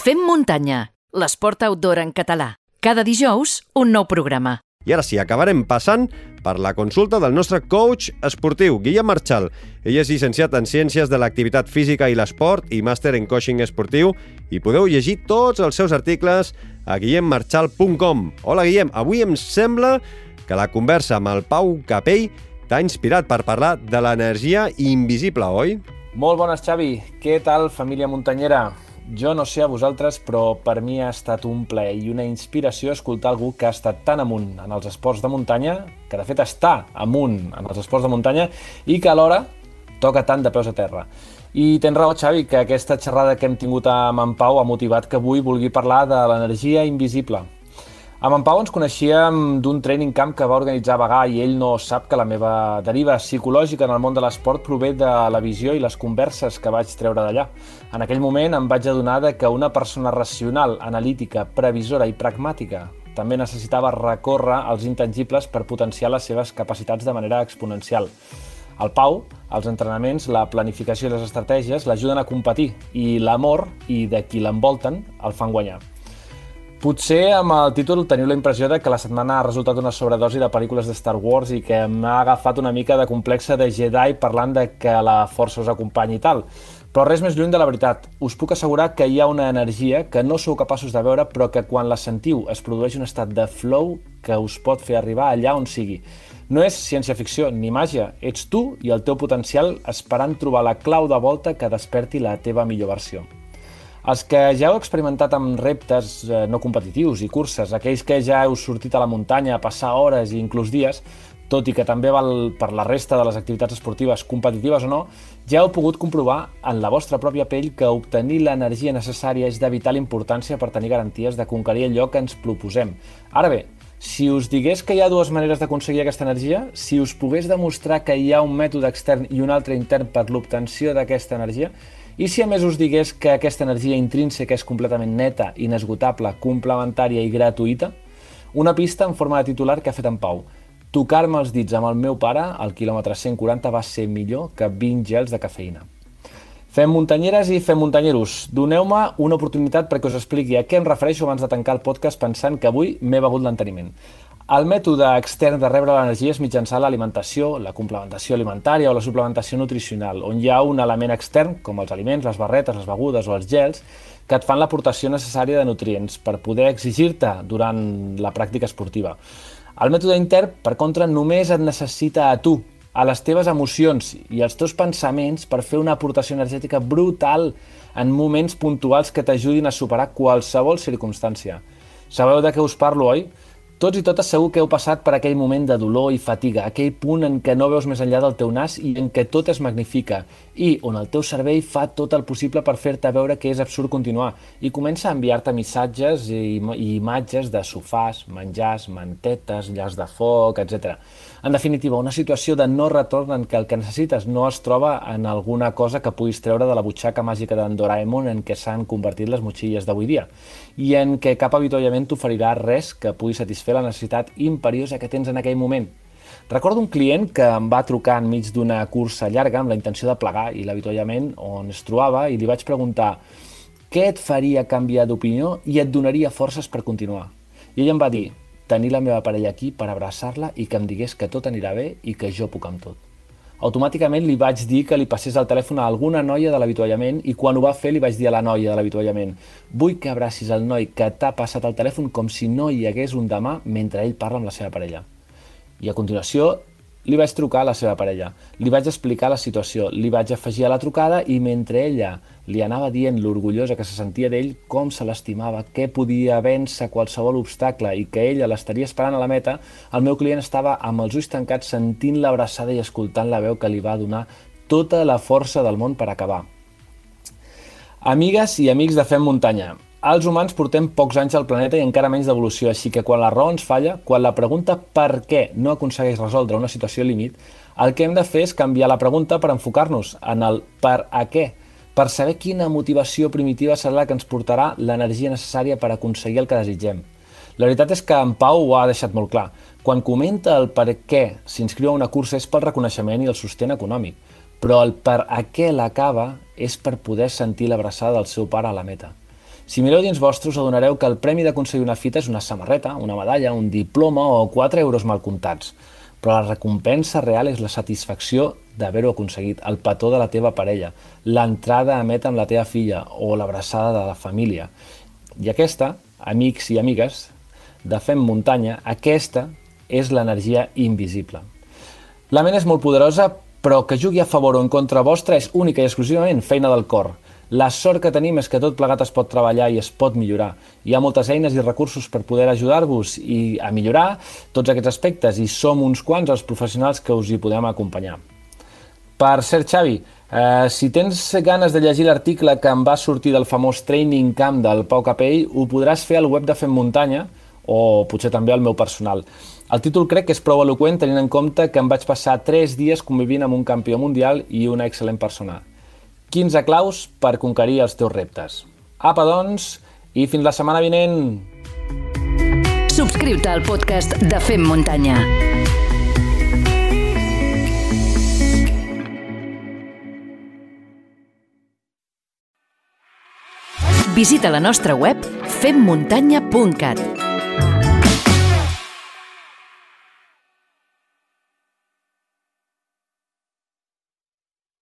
Fem muntanya, l'esport outdoor en català. Cada dijous, un nou programa. I ara sí, acabarem passant per la consulta del nostre coach esportiu, Guillem Marchal. Ell és llicenciat en Ciències de l'Activitat Física i l'Esport i màster en coaching esportiu i podeu llegir tots els seus articles a guillemmarchal.com. Hola, Guillem. Avui em sembla que la conversa amb el Pau Capell t'ha inspirat per parlar de l'energia invisible, oi? Molt bones, Xavi. Què tal, família muntanyera? Jo no sé a vosaltres, però per mi ha estat un plaer i una inspiració escoltar algú que ha estat tan amunt en els esports de muntanya, que de fet està amunt en els esports de muntanya, i que alhora toca tant de peus a terra. I tens raó, Xavi, que aquesta xerrada que hem tingut amb en Pau ha motivat que avui vulgui parlar de l'energia invisible. Amb en Pau ens coneixíem d'un training camp que va organitzar Bagà i ell no sap que la meva deriva psicològica en el món de l'esport prové de la visió i les converses que vaig treure d'allà. En aquell moment em vaig adonar que una persona racional, analítica, previsora i pragmàtica també necessitava recórrer als intangibles per potenciar les seves capacitats de manera exponencial. El Pau, els entrenaments, la planificació i les estratègies l'ajuden a competir i l'amor i de qui l'envolten el fan guanyar. Potser amb el títol teniu la impressió de que la setmana ha resultat una sobredosi de pel·lícules de Star Wars i que m'ha agafat una mica de complexa de Jedi parlant de que la força us acompanyi i tal. Però res més lluny de la veritat. Us puc assegurar que hi ha una energia que no sou capaços de veure però que quan la sentiu es produeix un estat de flow que us pot fer arribar allà on sigui. No és ciència-ficció ni màgia, ets tu i el teu potencial esperant trobar la clau de volta que desperti la teva millor versió. Els que ja heu experimentat amb reptes eh, no competitius i curses, aquells que ja heu sortit a la muntanya a passar hores i inclús dies, tot i que també val per la resta de les activitats esportives, competitives o no, ja heu pogut comprovar en la vostra pròpia pell que obtenir l'energia necessària és de vital importància per tenir garanties de conquerir allò que ens proposem. Ara bé, si us digués que hi ha dues maneres d'aconseguir aquesta energia, si us pogués demostrar que hi ha un mètode extern i un altre intern per l'obtenció d'aquesta energia, i si a més us digués que aquesta energia intrínseca és completament neta, inesgotable, complementària i gratuïta? Una pista en forma de titular que ha fet en Pau. Tocar-me els dits amb el meu pare al quilòmetre 140 va ser millor que 20 gels de cafeïna. Fem muntanyeres i fem muntanyeros. Doneu-me una oportunitat perquè us expliqui a què em refereixo abans de tancar el podcast pensant que avui m'he begut l'enteniment. El mètode extern de rebre l'energia és mitjançant l'alimentació, la complementació alimentària o la suplementació nutricional, on hi ha un element extern, com els aliments, les barretes, les begudes o els gels, que et fan l'aportació necessària de nutrients per poder exigir-te durant la pràctica esportiva. El mètode intern, per contra, només et necessita a tu, a les teves emocions i als teus pensaments per fer una aportació energètica brutal en moments puntuals que t'ajudin a superar qualsevol circumstància. Sabeu de què us parlo, oi? Tots i totes segur que heu passat per aquell moment de dolor i fatiga, aquell punt en què no veus més enllà del teu nas i en què tot es magnifica, i on el teu cervell fa tot el possible per fer-te veure que és absurd continuar, i comença a enviar-te missatges i, i imatges de sofàs, menjars, mantetes, llars de foc, etc. En definitiva, una situació de no retorn en què el que necessites no es troba en alguna cosa que puguis treure de la butxaca màgica d'en Doraemon en què s'han convertit les motxilles d'avui dia i en què cap avituallament t'oferirà res que pugui satisfer la necessitat imperiosa que tens en aquell moment. Recordo un client que em va trucar enmig d'una cursa llarga amb la intenció de plegar i l'avituallament on es trobava i li vaig preguntar què et faria canviar d'opinió i et donaria forces per continuar. I ell em va dir, tenir la meva parella aquí per abraçar-la i que em digués que tot anirà bé i que jo puc amb tot. Automàticament li vaig dir que li passés el telèfon a alguna noia de l'avituallament i quan ho va fer li vaig dir a la noia de l'avituallament vull que abracis el noi que t'ha passat el telèfon com si no hi hagués un demà mentre ell parla amb la seva parella. I a continuació li vaig trucar a la seva parella, li vaig explicar la situació, li vaig afegir a la trucada i mentre ella li anava dient l'orgullosa que se sentia d'ell, com se l'estimava, què podia vèncer qualsevol obstacle i que ella l'estaria esperant a la meta, el meu client estava amb els ulls tancats sentint l'abraçada i escoltant la veu que li va donar tota la força del món per acabar. Amigues i amics de Fem Muntanya, els humans portem pocs anys al planeta i encara menys d'evolució, així que quan la raó ens falla, quan la pregunta per què no aconsegueix resoldre una situació límit, el que hem de fer és canviar la pregunta per enfocar-nos en el per a què, per saber quina motivació primitiva serà la que ens portarà l'energia necessària per aconseguir el que desitgem. La veritat és que en Pau ho ha deixat molt clar. Quan comenta el per què s'inscriu a una cursa és pel reconeixement i el sostén econòmic, però el per a què l'acaba és per poder sentir l'abraçada del seu pare a la meta. Si mireu dins vostres, adonareu que el premi d'aconseguir una fita és una samarreta, una medalla, un diploma o 4 euros mal comptats. Però la recompensa real és la satisfacció d'haver-ho aconseguit, el petó de la teva parella, l'entrada a meta amb la teva filla o l'abraçada de la família. I aquesta, amics i amigues, de Fem Muntanya, aquesta és l'energia invisible. La ment és molt poderosa, però que jugui a favor o en contra vostra és única i exclusivament feina del cor. La sort que tenim és que tot plegat es pot treballar i es pot millorar. Hi ha moltes eines i recursos per poder ajudar-vos i a millorar tots aquests aspectes i som uns quants els professionals que us hi podem acompanyar. Per cert, Xavi, eh, si tens ganes de llegir l'article que em va sortir del famós Training Camp del Pau Capell, ho podràs fer al web de Fem Muntanya o potser també al meu personal. El títol crec que és prou eloquent tenint en compte que em vaig passar 3 dies convivint amb un campió mundial i una excel·lent persona. 15 claus per conquerir els teus reptes. Apa, doncs, i fins la setmana vinent! Subscriu-te al podcast de Fem Muntanya. Visita la nostra web femmuntanya.cat